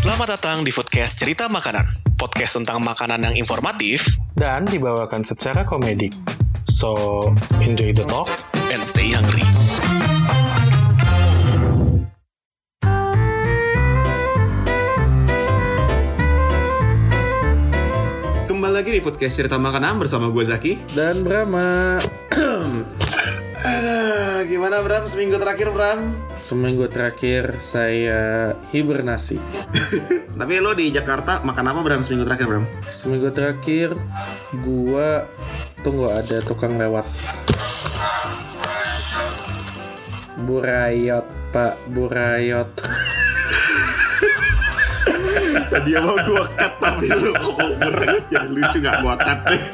Selamat datang di podcast Cerita Makanan. Podcast tentang makanan yang informatif dan dibawakan secara komedik. So, enjoy the talk. and stay hungry. Kembali lagi di podcast cerita makanan bersama gue Zaki. Dan Brahma, Aduh, gimana Bram seminggu terakhir Bram? seminggu terakhir saya hibernasi. Tapi lo di Jakarta makan apa Bram seminggu terakhir Bram? Seminggu terakhir gua tunggu ada tukang lewat. Burayot, Pak Burayot. Tadi mau gue cut tapi lo ngomong beranget yang lucu gak gue cut deh.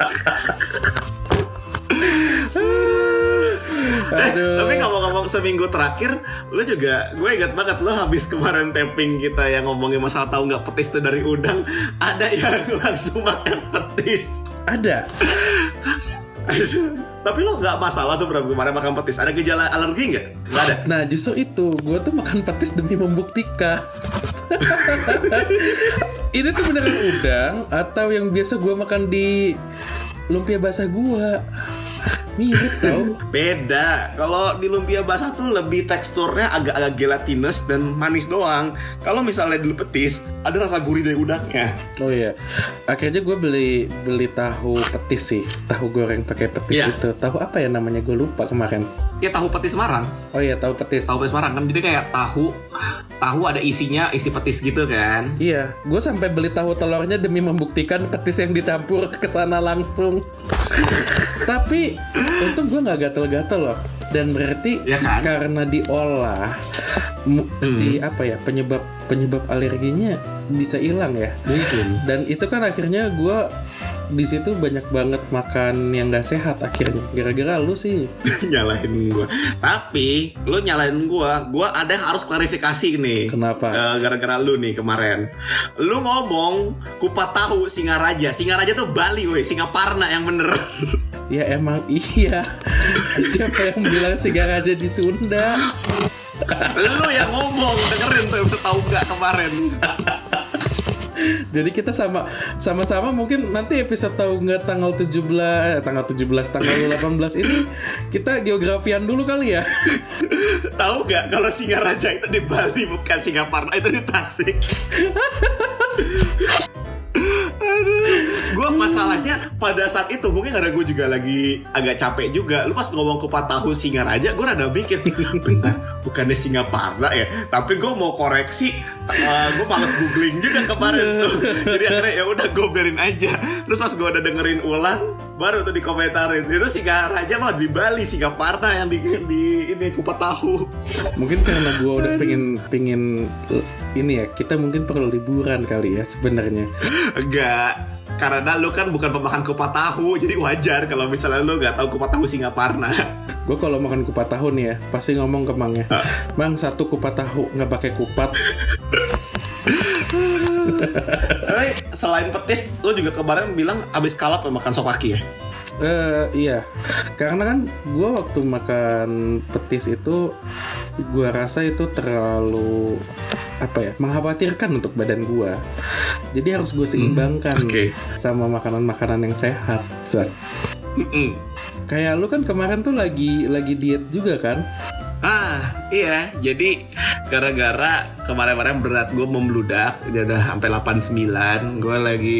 Eh, Aduh. tapi ngomong-ngomong seminggu terakhir, lo juga, gue ingat banget lo habis kemarin tapping kita yang ngomongin masalah tahu nggak petis itu dari udang, ada yang langsung makan petis. Ada. Tapi lo nggak masalah tuh Bram kemarin makan petis. Ada gejala alergi nggak? Nggak ada. Nah justru itu gue tuh makan petis demi membuktikan Ini tuh beneran udang Atau yang biasa gue makan di lumpia basah gue Mirip tau Beda. Kalau di lumpia basah tuh lebih teksturnya agak-agak gelatinous dan manis doang. Kalau misalnya di petis, ada rasa gurih dari udangnya. Oh iya Akhirnya gue beli beli tahu petis sih Tahu goreng pakai petis Iya. itu Tahu apa ya namanya gue lupa kemarin Ya tahu petis Semarang. Oh iya tahu petis Tahu petis Semarang kan jadi kayak tahu tahu ada isinya isi petis gitu kan. Iya, gue sampai beli tahu telurnya demi membuktikan petis yang ditampur ke sana langsung. Tapi untung gue nggak gatel-gatel loh. Dan berarti Ya kan? karena diolah si apa ya penyebab penyebab alerginya bisa hilang ya. Mungkin. Dan itu kan akhirnya gue di situ banyak banget makan yang gak sehat akhirnya gara-gara lu sih nyalahin gua. Tapi lu nyalahin gua, gua ada yang harus klarifikasi nih. Kenapa? Eh, gara-gara lu nih kemarin. Lu ngomong kupat tahu Singaraja. Singaraja tuh Bali woi, Singaparna yang bener. ya emang iya siapa yang bilang Singaraja di Sunda lu yang ngomong, dengerin tuh episode tahu nggak kemarin. Jadi kita sama sama-sama mungkin nanti episode tahu nggak tanggal 17 eh, tanggal 17 tanggal 18 ini kita geografian dulu kali ya. Tahu nggak kalau Singaraja itu di Bali bukan Singaparna, itu di Tasik. Gue masalahnya pada saat itu mungkin karena gue juga lagi agak capek juga. Lu pas ngomong kupat tahu Singaraja, gue rada mikir, bentar, bukannya Singaparna ya? Tapi gue mau koreksi, gue males googling juga kemarin tuh. Jadi akhirnya ya udah gue biarin aja. Terus pas gue udah dengerin ulang, baru tuh dikomentarin itu Singaraja mah di Bali, Singaparna yang di, di ini kupat tahu. Mungkin karena gua udah pengen pengen eh, ini ya kita mungkin perlu liburan kali ya sebenarnya. Enggak karena lu kan bukan pemakan kupat tahu jadi wajar kalau misalnya lu nggak tahu kupat tahu Singaparna. Gue kalau makan kupat tahu nih ya pasti ngomong ke Mangnya, Mang satu kupat tahu nggak pakai kupat. Tapi selain petis lu juga kemarin bilang abis kalap ya makan sopaki ya Eh iya, karena kan gue waktu makan petis itu, gue rasa itu terlalu apa ya, mengkhawatirkan untuk badan gue. Jadi harus gue seimbangkan oke. sama makanan-makanan yang sehat. Zat. Mm-mm. Kayak lu kan kemarin tuh lagi lagi diet juga kan? Ah iya. Jadi gara-gara kemarin-kemarin berat gue membludak dia udah sampai 89 gue lagi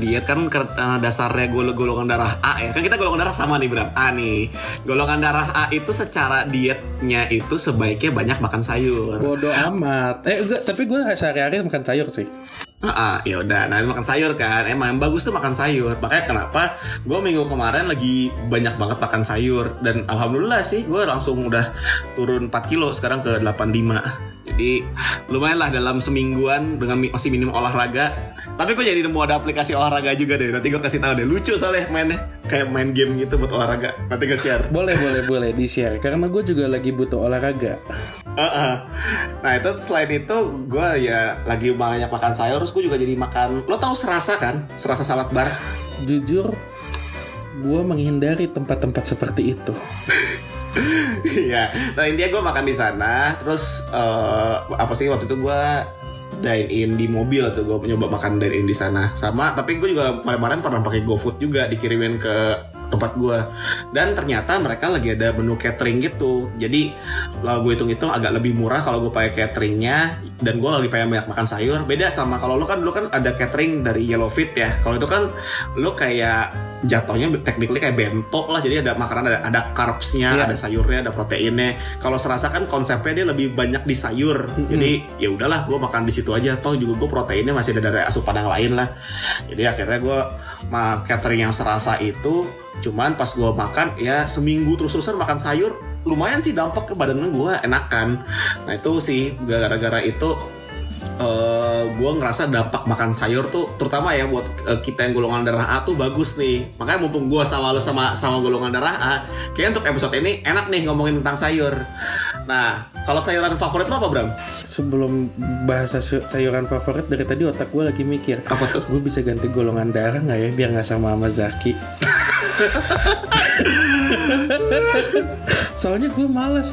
diet. Kan karena dasarnya gue golongan darah A ya. Kan kita golongan darah sama nih Bram. A nih. Golongan darah A itu secara dietnya itu sebaiknya banyak makan sayur. Bodoh amat. Eh enggak, tapi gue sehari-hari makan sayur sih. Ah, ya udah, nah makan sayur kan. Emang yang bagus tuh makan sayur. Makanya kenapa gue minggu kemarin lagi banyak banget makan sayur dan alhamdulillah sih gue langsung udah turun 4 kilo sekarang ke 85. Jadi lumayan lah dalam semingguan dengan mi- masih minim olahraga. Tapi gue jadi nemu ada aplikasi olahraga juga deh. Nanti gue kasih tahu deh. Lucu soalnya mainnya kayak main game gitu buat olahraga. Nanti gue share. Boleh, boleh, boleh di-share. Karena gue juga lagi butuh olahraga. Heeh. Nah itu selain itu gue ya lagi banyak makan sayur terus gue juga jadi makan lo tahu serasa kan serasa salad bar Jujur, gue menghindari tempat-tempat seperti itu. Iya, nah intinya gue makan di sana, terus eh, apa sih waktu itu gue dine in di mobil atau gue nyoba makan dine in di sana. Sama tapi gue juga kemarin-kemarin pernah pakai GoFood juga dikirimin ke tempat gue dan ternyata mereka lagi ada menu catering gitu. Jadi kalau gue hitung-hitung agak lebih murah kalau gue pakai cateringnya dan gue lagi pengen banyak makan sayur. Beda sama kalau lo kan dulu kan ada catering dari Yellowfit ya. Kalau itu kan lo kayak jatuhnya technically kayak bento lah. Jadi ada makanan ada ada carbsnya Iya. ada sayurnya ada proteinnya. Kalau serasa kan konsepnya dia lebih banyak di sayur. Jadi ya udahlah gue makan di situ aja. Toh juga gue proteinnya masih ada dari asupan yang lain lah. Jadi akhirnya gue ma catering yang serasa itu cuman pas gue makan ya seminggu terus-terusan makan sayur lumayan sih dampak ke badan gue enakan nah itu sih gara-gara itu eh gue ngerasa dampak makan sayur tuh terutama ya buat eh, kita yang golongan darah A tuh bagus nih makanya mumpung gue sama lo sama sama golongan darah A kayaknya untuk episode ini enak nih ngomongin tentang sayur nah kalau sayuran favorit lo apa Bram? Sebelum bahasa say- sayuran favorit dari tadi otak gue lagi mikir apa tuh? gue bisa ganti golongan darah nggak ya biar nggak sama sama Zaki soalnya gue malas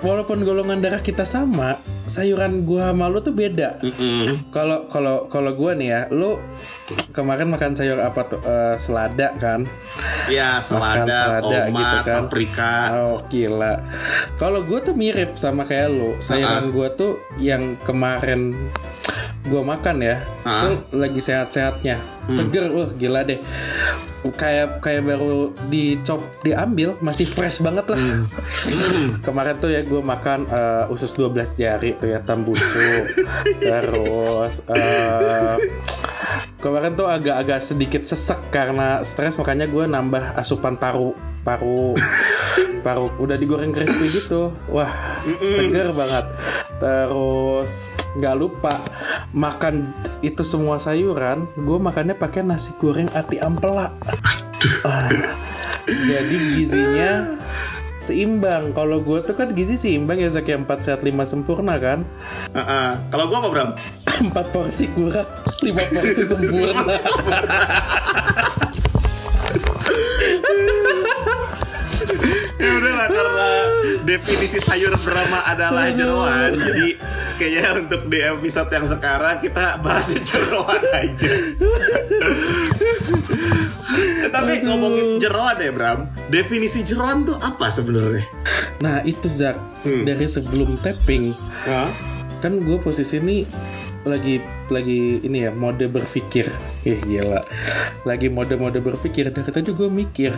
walaupun golongan darah kita sama sayuran gue sama lo tuh beda kalau kalau kalau gue nih ya lo kemarin makan sayur apa tuh Eh, selada kan Ya Makan selada, selada tomat, gitu kan. paprika Oh gila. Kalau gue tuh mirip sama kayak lo. Sayuran gue tuh yang kemarin gue makan ya, Ah. tuh lagi sehat-sehatnya, seger, wah gila deh. Kayak kayak baru dicop diambil, masih fresh banget lah. Kemarin tuh ya gue makan eh, usus 12 jari tuh ya tambusu, terus eh, kemarin tuh agak-agak sedikit sesek karena stres makanya gue nambah asupan paru paru paru udah digoreng crispy gitu. Wah seger banget. Terus nggak lupa makan itu semua sayuran. Gue makannya pakai nasi goreng ati ampela. Ah, jadi gizinya seimbang. Kalau gue tuh kan gizi seimbang ya Zaki 4 sehat 5 sempurna kan? Uh-uh. Kalau gua apa Bram? empat porsi kurang lima porsi sempurna ya udahlah karena definisi sayur Brahma adalah jeroan jadi kayaknya untuk di episode yang sekarang kita bahas jeroan aja. Tapi ngomongin jeroan ya Bram definisi jeroan tuh apa sebenarnya? Nah itu Zak. Dari sebelum tapping Hah? kan gue posisi ini lagi lagi ini ya mode berpikir. Ih gila. Lagi mode-mode berpikir. Dari tadi gue mikir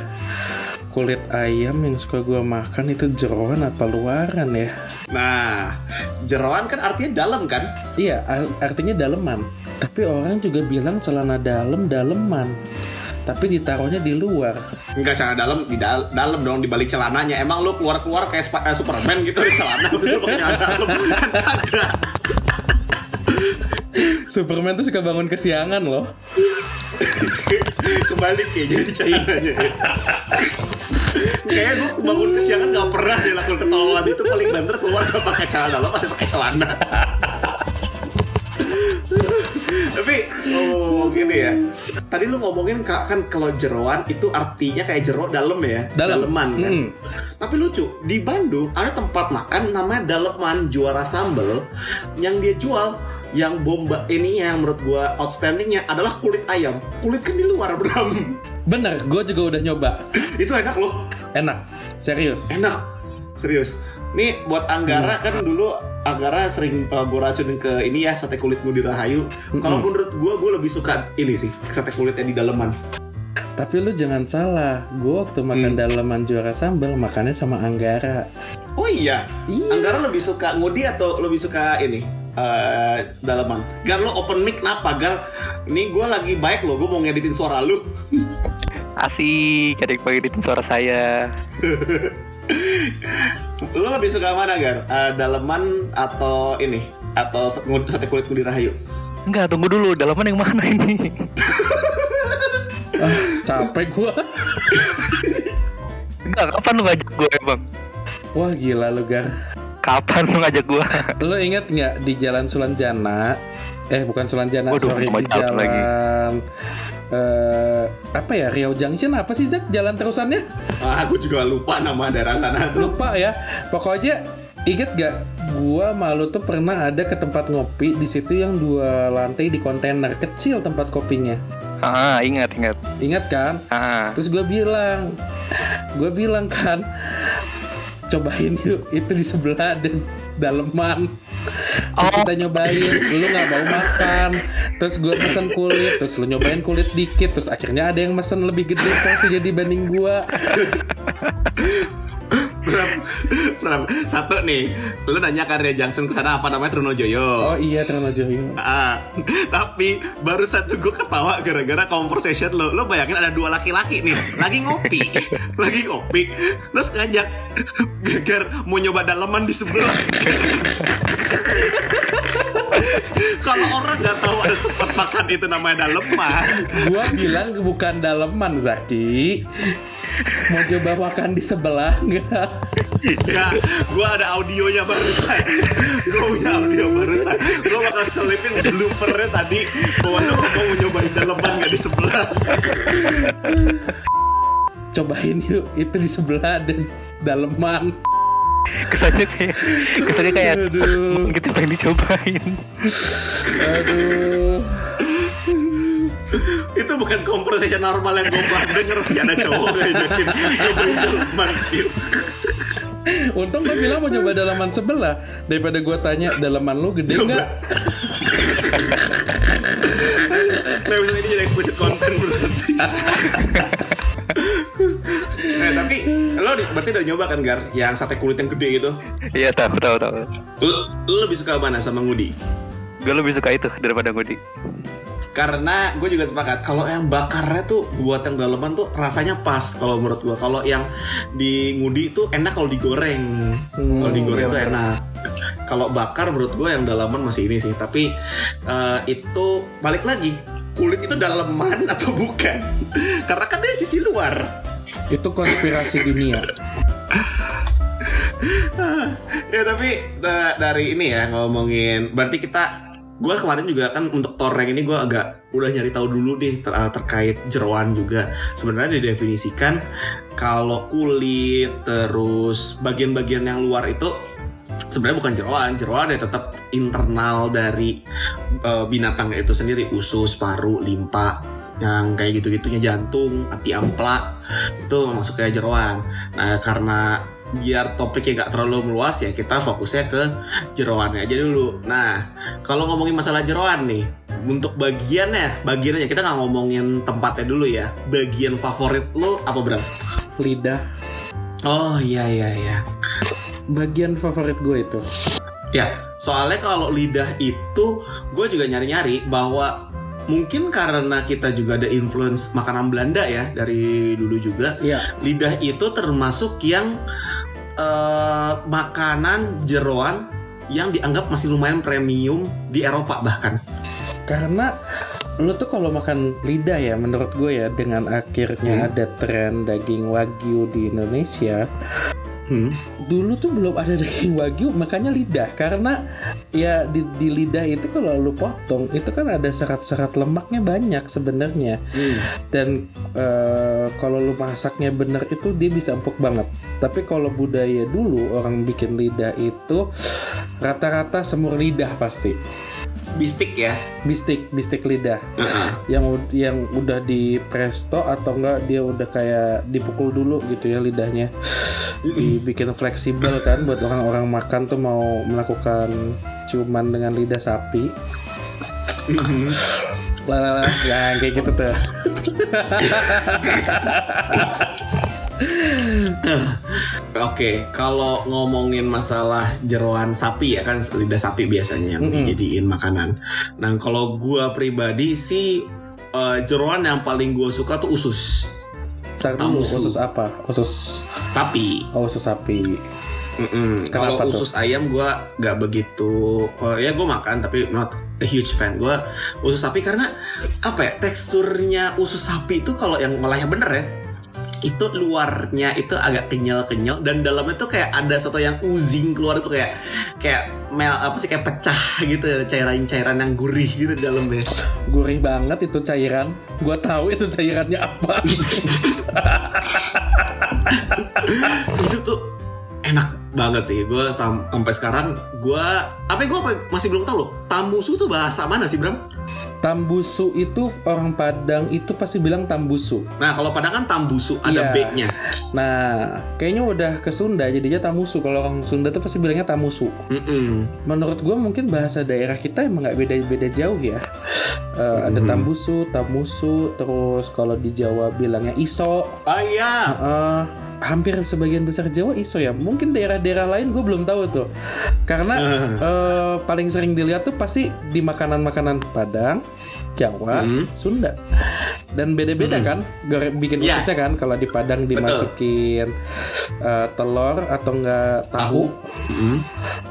kulit ayam yang suka gue makan itu jeroan apa luaran ya nah jeroan kan artinya dalam kan iya ar- artinya daleman tapi orang juga bilang celana dalam daleman tapi ditaruhnya di luar Enggak celana dalam di dal- dalam dong di balik celananya. Emang lu keluar-keluar kayak eh, Superman gitu di celana pakai dalam. Superman tuh suka bangun kesiangan loh Kebalik ya jadi celananya. Kayaknya gue bangun kesiangan gak pernah dilakukan ketololan itu paling banter keluar gak pakai celana dalam pasti pakai celana. Tapi ngomong gini ya. Tadi lu ngomongin ka- kan kalau jeroan itu artinya kayak jero dalam ya, Dalam. daleman kan. Mm. Tapi lucu, di Bandung ada tempat makan namanya Daleman Juara Sambel yang dia jual yang bomba ini yang menurut gua outstandingnya adalah kulit ayam. Kulit kan di luar, Bram. Bener gue juga udah nyoba Itu enak loh. enak serius Enak. Serius. Nih buat Anggara kan dulu Anggara sering uh, gue racunin ke ini ya sate kulit di Rahayu. Kalau menurut gua gua lebih suka ini sih sate kulitnya di daleman. Tapi lu jangan salah, gue waktu makan daleman juara sambal makannya sama Anggara. Oh iya. Iya. Anggara lebih suka ngudi atau lebih suka ini? eh daleman. Gar lo open mic kenapa? Gar, ini gue lagi baik lo, gue mau ngeditin suara lu. Asik, ada yang pengen suara saya. Lo lebih suka mana Gar? Eh, daleman atau ini? Atau sate kulit ngudi rahayu? Enggak, tunggu dulu, dalaman yang mana ini? Ah, capek gue. Enggak, kapan lu ngajak gue emang? Wah gila lu Gar. Kapan lu ngajak gue? Lu inget nggak di Jalan Sulanjana? Eh bukan Sulanjana, Waduh, sorry di jalan jalan. lagi. Eh apa ya Riau Junction apa sih Zak jalan terusannya Ah, gue juga lupa nama daerah sana tuh. lupa ya pokoknya Ingat gak? Gua malu tuh pernah ada ke tempat ngopi di situ yang dua lantai di kontainer kecil tempat kopinya. Ah, ingat ingat. Ingat kan? Ah, Terus gue bilang, gue bilang kan, cobain yuk itu di sebelah dan daleman. Terus Oh. kita nyobain, lu nggak mau makan. Terus gue pesen kulit, terus lu nyobain kulit dikit, terus akhirnya ada yang pesen lebih gede porsinya dibanding gue. Berapa? Satu nih, lu nanya Ria Johnson ke sana apa namanya Trunojoyo. Oh iya Trono Joyo. Ah, tapi baru satu gue ketawa gara-gara conversation lo. Lo bayangin ada dua laki-laki nih, lagi ngopi, lagi ngopi, terus ngajak geger mau nyoba daleman di sebelah. Kalau orang nggak tahu ada tempat makan itu namanya daleman, Gue bilang bukan daleman Zaki. Mau coba makan di sebelah nggak? ya, gue ada audionya barusan. Gue punya audio barusan. Gue bakal selipin bloopernya tadi bahwa lo mau nyobain daleman nggak di sebelah. Cobain yuk itu di sebelah dan daleman. Kesannya kayak kesannya kayak Aduh. kita pengen dicobain. Aduh. itu bukan conversation normal yang gue pernah denger sih ada cowok ngajakin gitu. Untung gue bilang mau coba dalaman sebelah daripada gue tanya dalaman lu gede nggak? Nah, misalnya ini jadi explicit content berarti. Nah, tapi lo di- berarti udah nyoba kan Gar yang sate kulit yang gede gitu. Iya tahu tahu tahu. Lo, lo lebih suka mana sama Ngudi? Gue lebih suka itu daripada Ngudi. Karena gue juga sepakat kalau yang bakarnya tuh buat yang daleman tuh rasanya pas kalau menurut gue. Kalau yang di Ngudi tuh enak kalau digoreng. Hmm, kalau digoreng iya tuh enak. Kalau bakar menurut gue yang dalaman masih ini sih. Tapi eh, itu balik lagi kulit itu daleman atau bukan? Karena kan dari sisi luar. Itu konspirasi dunia. ya tapi da- dari ini ya ngomongin berarti kita gue kemarin juga kan untuk torreng ini gue agak udah nyari tahu dulu deh ter- uh, terkait jeroan juga sebenarnya didefinisikan kalau kulit terus bagian-bagian yang luar itu sebenarnya bukan jeroan jeroan ya tetap internal dari uh, binatang itu sendiri usus paru limpa yang kayak gitu-gitunya jantung hati ampla itu masuk kayak jeroan nah karena biar topiknya nggak terlalu meluas ya kita fokusnya ke jeroannya aja dulu. Nah kalau ngomongin masalah jeroan nih, untuk bagiannya, bagiannya kita nggak ngomongin tempatnya dulu ya. Bagian favorit lo apa Bram? Lidah. Oh iya iya iya. Bagian favorit gue itu. Ya soalnya kalau lidah itu gue juga nyari-nyari bahwa mungkin karena kita juga ada influence makanan Belanda ya dari dulu juga Iya. lidah itu termasuk yang eh, makanan jeroan yang dianggap masih lumayan premium di Eropa bahkan. Karena lu tuh kalau makan lidah ya menurut gue ya dengan akhirnya ada tren daging wagyu di Indonesia Hmm. dulu tuh belum ada daging wagyu makanya lidah. Karena ya di, di lidah itu kalau lu potong itu kan ada serat-serat lemaknya banyak sebenarnya. Dan eh, kalau lu masaknya bener itu dia bisa empuk banget. Tapi kalau budaya dulu orang bikin lidah itu rata-rata semur lidah pasti Bistik ya. bistik bistik lidah. Yang yang udah di presto atau enggak dia udah kayak dipukul dulu gitu ya lidahnya. Dibikin fleksibel kan buat orang-orang makan tuh mau melakukan ciuman dengan lidah sapi. Lah lah. Ya kayak gitu tuh Oke, kalau ngomongin masalah jeroan sapi ya kan lidah sapi biasanya yang dijadiin makanan. Nah, kalau gua pribadi sih eh, jeroan yang paling gua suka tuh usus dulu Tamusu. usus apa usus sapi. oh usus sapi Mm-mm. Kalau Kenapa tuh? usus ayam gue nggak begitu, oh, ya gue makan tapi not a huge fan. Gue usus sapi karena apa ya teksturnya usus sapi itu kalau yang ngolahnya bener ya itu luarnya itu agak kenyal-kenyal dan dalamnya tuh kayak ada sesuatu yang oozing keluar itu kayak kayak mel apa sih kayak pecah gitu cairan-cairan yang gurih gitu di dalamnya. gurih banget itu cairan gua tahu itu cairannya apa itu tuh enak banget sih. Gue sam- sampai sekarang gue apa gue masih belum tahu loh. Tambusu tuh bahasa mana sih Bram? Tambusu itu orang Padang itu pasti bilang tambusu. Nah kalau Padang kan tambusu ada Iya. B-nya. Nah, kayaknya udah ke Sunda jadinya tamusu. Kalau orang Sunda tuh pasti bilangnya tamusu. Mm-mm. Menurut gue mungkin bahasa daerah kita emang nggak beda-beda jauh ya. Eh, Ada tambusu, tamusu, terus kalau di Jawa bilangnya iso. Oh iya. Eh, hampir sebagian besar Jawa iso ya. Mungkin daerah-daerah lain gue belum tahu tuh. Karena eh, paling sering dilihat tuh pasti di makanan-makanan Padang, Jawa, Hmm. Sunda. Dan beda-beda kan, gore- bikin Iya. ususnya kan. Kalau di Padang dimasukin eh, telur atau enggak tahu. Mm.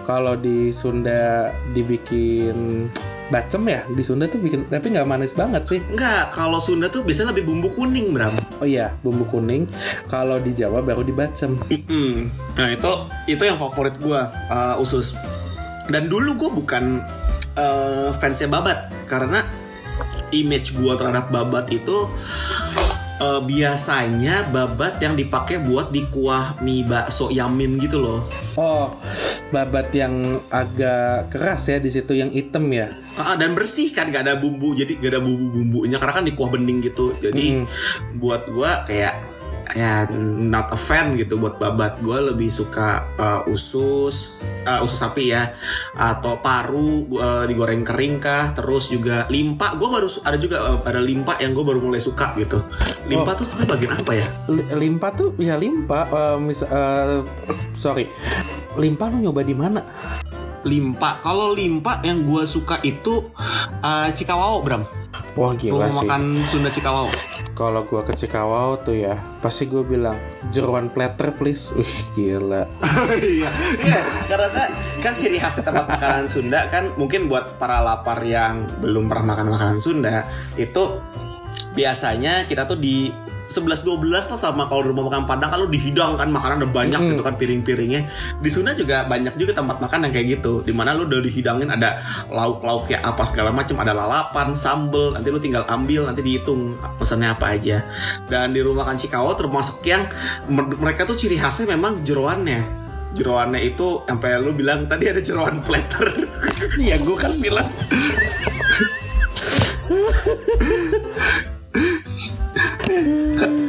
Kalau di Sunda dibikin bacem ya. Di Sunda tuh bikin, tapi nggak manis banget sih. Enggak, kalau Sunda tuh biasanya lebih bumbu kuning Bram. Oh iya, bumbu kuning. Kalau di Jawa baru dibacem. Mm-mm. Nah itu itu yang favorit gua uh, usus. Dan dulu gue bukan uh, fansnya babat karena image gua terhadap babat itu uh, biasanya babat yang dipakai buat di kuah mie bakso yamin gitu loh. Oh, babat yang agak keras ya di situ yang hitam ya. Ah, dan bersih kan gak ada bumbu jadi gak ada bumbu bumbunya karena kan di kuah bening gitu jadi Mm. buat gua kayak ya not a fan gitu buat babat gua lebih suka uh, usus uh, usus sapi ya atau paru uh, digoreng kering kah terus juga limpa gua baru ada juga uh, ada limpa yang gua baru mulai suka gitu limpa Oh. tuh sebenarnya bagian apa ya Li- Limpa tuh ya limpa. eh, mis- eh, sorry, limpa lu nyoba di mana? Limpa kalau limpa yang gua suka itu uh, cikawao bram Wah gila rumah sih. makan Sunda cikawao Kalau gua ke Cikawau tuh ya, pasti gue bilang jeruan platter please. Wih gila. iya, iya, karena kan ciri khas tempat makanan Sunda kan mungkin buat para lapar yang belum pernah makan makanan Sunda itu biasanya kita tuh di 11-12 lah sama kalau rumah makan Padang kalau dihidangkan makanan udah banyak Mm-mm. gitu kan piring-piringnya di Sunda juga banyak juga tempat makan yang kayak gitu di mana lu udah dihidangin ada lauk-lauk ya apa segala macam ada lalapan sambel nanti lu tinggal ambil nanti dihitung pesannya apa aja dan di rumah makan Cikawao termasuk yang mer- mereka tuh ciri khasnya memang jeroannya jeroannya itu sampai lu bilang tadi ada jeroan platter Iya gue kan bilang.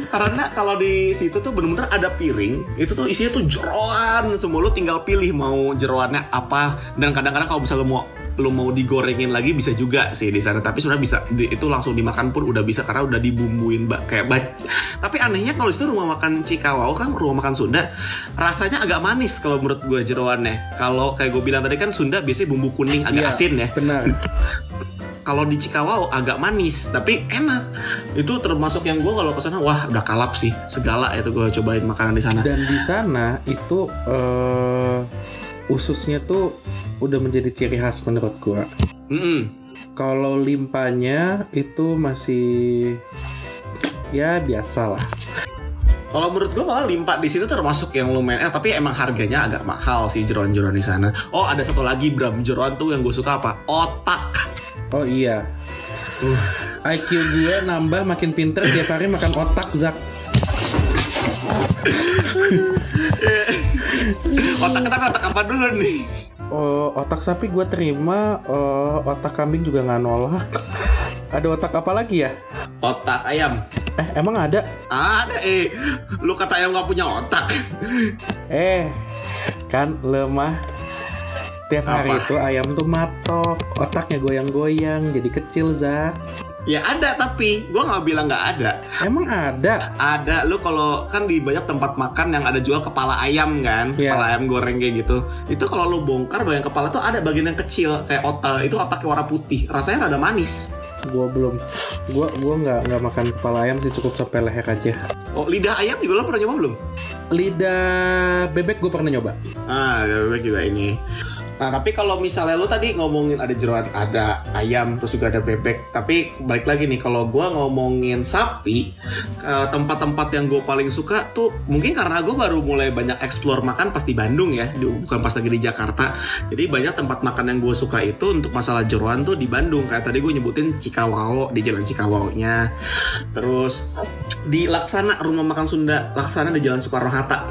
karena kalau di situ tuh bener-bener ada piring itu tuh isinya tuh jeroan semua lu tinggal pilih mau jeroannya apa. Dan kadang-kadang kalau misalnya lu mau lu mau digorengin lagi bisa juga sih di sana. Tapi sebenarnya bisa di- itu langsung dimakan pun udah bisa karena udah dibumbuin mbak kayak bac tapi anehnya kalau itu rumah makan Cikawao kan rumah makan Sunda rasanya agak manis kalau menurut gue jeroannya. Kalau kayak gue bilang tadi kan Sunda biasanya bumbu kuning agak Iya, asin ya. Benar. kalau di Cikawao agak manis tapi enak itu termasuk yang gue kalau ke sana wah udah kalap sih segala itu gue cobain makanan di sana Dan di sana itu eh, ususnya tuh udah menjadi ciri khas menurut gua. Mm-mm. Kalau limpanya itu masih ya biasa lah. kalau menurut gue malah limpa di situ termasuk yang lumayan enak tapi emang harganya agak mahal sih jeroan-jeroan di sana oh ada satu lagi Bram jeroan tuh yang gue suka apa otak Oh iya. IQ gue nambah makin pinter tiap hari makan otak Zak. otak kita otak apa dulu nih Oh, otak sapi gue terima, oh, otak kambing juga nggak nolak. Ada otak apa lagi ya? otak ayam Eh, emang ada? ada eh lu kata ayam nggak punya otak Eh, kan lemah. Tiap hari Apa? itu ayam tuh matok, otaknya goyang-goyang, jadi kecil Zak. ya ada tapi gue nggak bilang nggak ada Emang ada? ada lu kalau kan di banyak tempat makan yang ada jual kepala ayam kan Iya. kepala ayam goreng kayak gitu itu kalau lu bongkar bagian kepala tuh ada bagian yang kecil kayak ot- eh, itu otaknya warna putih rasanya rada manis Gue belum. Gue gua nggak nggak makan kepala ayam sih, cukup sampai leher aja. oh lidah ayam juga lo pernah nyoba belum Lidah bebek gue pernah nyoba. ah lidah bebek juga ini Nah tapi kalau misalnya lu tadi ngomongin ada jeroan, ada ayam, terus juga ada bebek. Tapi balik lagi nih, kalau gua ngomongin sapi, eh, tempat-tempat yang gue paling suka tuh mungkin karena gue baru mulai banyak explore makan pas di Bandung ya, di- bukan pas lagi di Jakarta. Jadi banyak tempat makan yang gue suka itu untuk masalah jeroan tuh di Bandung. Kayak tadi gue nyebutin Cikawao di Jalan Cikawao-nya. Terus di Laksana rumah makan Sunda, Laksana di Jalan Soekarno Hatta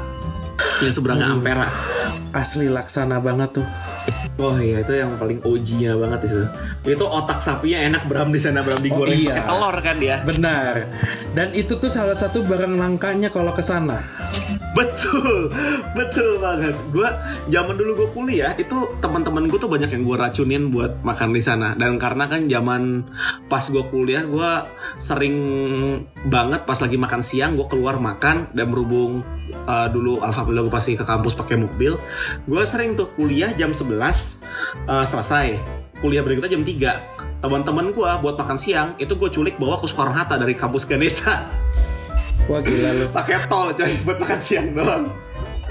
yang seberangnya. Ampera. Asli laksana banget tuh. Oh iya itu yang paling OG-nya banget itu. Itu otak sapinya enak Bram di sana Bram digoreng Oh, iya. pakai telur kan dia. Benar. Dan itu tuh salah satu barang langkanya kalau ke sana. Betul, betul banget. Gua zaman dulu gue kuliah itu teman-teman gue tuh banyak yang gue racunin buat makan di sana. Dan karena kan zaman pas gue kuliah gue sering banget pas lagi makan siang gue keluar makan dan berhubung uh, dulu alhamdulillah gue pasti ke kampus pakai mobil. Gue sering tuh kuliah jam 11 uh, selesai. Kuliah berikutnya jam 3 teman-teman gue buat makan siang itu gue culik bawa ke Soekarno Hatta dari kampus Ganesha Wah gila lu. pakai tol coy buat makan siang doang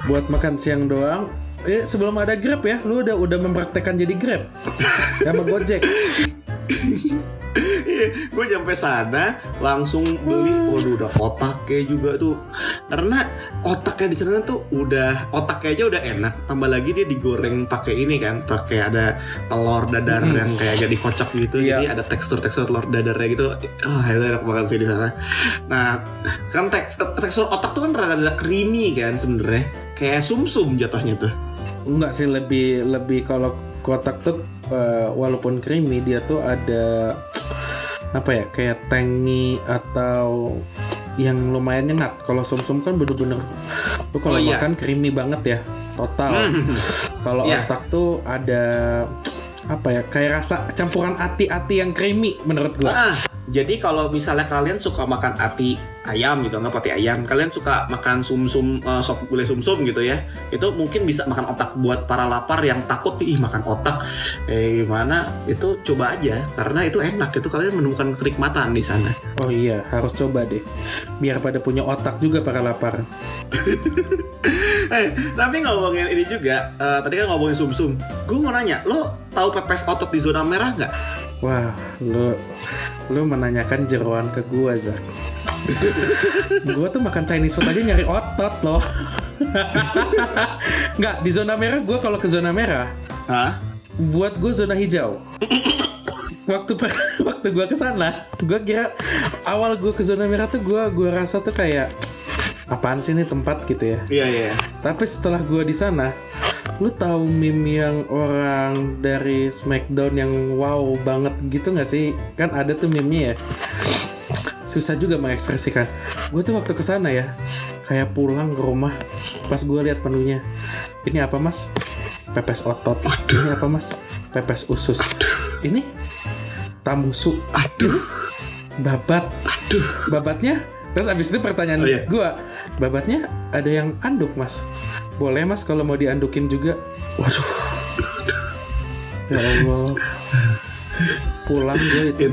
Buat makan siang doang. Eh sebelum ada Grab ya, lu udah udah mempraktekkan jadi Grab sama Gojek. Iya, gue nyampe sana langsung beli, waduh udah otaknya juga tuh, karena otaknya di sana tuh udah otaknya aja udah enak, tambah lagi dia digoreng pakai ini kan, pakai ada telur dadar yang kayak agak dikocok gitu, Iya. jadi ada tekstur tekstur telur dadarnya gitu, wah itu enak banget sih di sana. Nah, kan tek- tekstur otak tuh kan rada-rada creamy kan sebenarnya, kayak sumsum jatuhnya tuh. Enggak sih lebih lebih kalau kotak tuh eh, walaupun creamy dia tuh ada apa ya kayak tangy atau yang lumayan nyengat. Kalau sumsum kan bener-bener tuh kalau Oh, iya. makan creamy banget ya total. Kalau Iya. otak tuh ada apa ya kayak rasa campuran ati-ati yang creamy menurut gua. Ah, jadi kalau misalnya kalian suka makan ati ayam gitu, nggak ati ayam, kalian suka makan sumsum eh, sop gulai sumsum gitu ya, itu mungkin bisa makan otak buat para lapar yang takut ih makan otak, eh gimana? Itu coba aja, karena itu enak, itu kalian menemukan kenikmatan di sana. Oh iya harus coba deh biar pada punya otak juga para lapar. Eh, tapi ngomongin ini juga, eh, tadi kan ngomongin sumsum, gue mau nanya, lo tahu pepes otot di zona merah nggak? Wah, lu lu menanyakan jeroan ke gua, Zak. gua tuh makan Chinese food aja nyari otot loh. Nggak, di zona merah gua kalau ke zona merah, Hah? buat gua zona hijau. waktu per- waktu gua ke sana, gua kira awal gua ke zona merah tuh gua gua rasa tuh kayak apaan sih ini tempat gitu ya. Iya iya. Tapi setelah gua di sana, lu tahu meme yang orang dari Smackdown yang wow banget gitu nggak sih? Kan ada tuh meme-nya ya. Susah juga mengekspresikan. Gue tuh waktu ke sana ya, kayak pulang ke rumah. Pas gue lihat menunya, ini apa mas? Pepes otot. Ini apa mas? Pepes usus. Ini tamusu. Aduh, Babat. aduh. Babatnya terus abis itu pertanyaan Oh, iya. gua babatnya ada yang anduk mas boleh mas kalau mau diandukin juga waduh ya allah pulang gue itu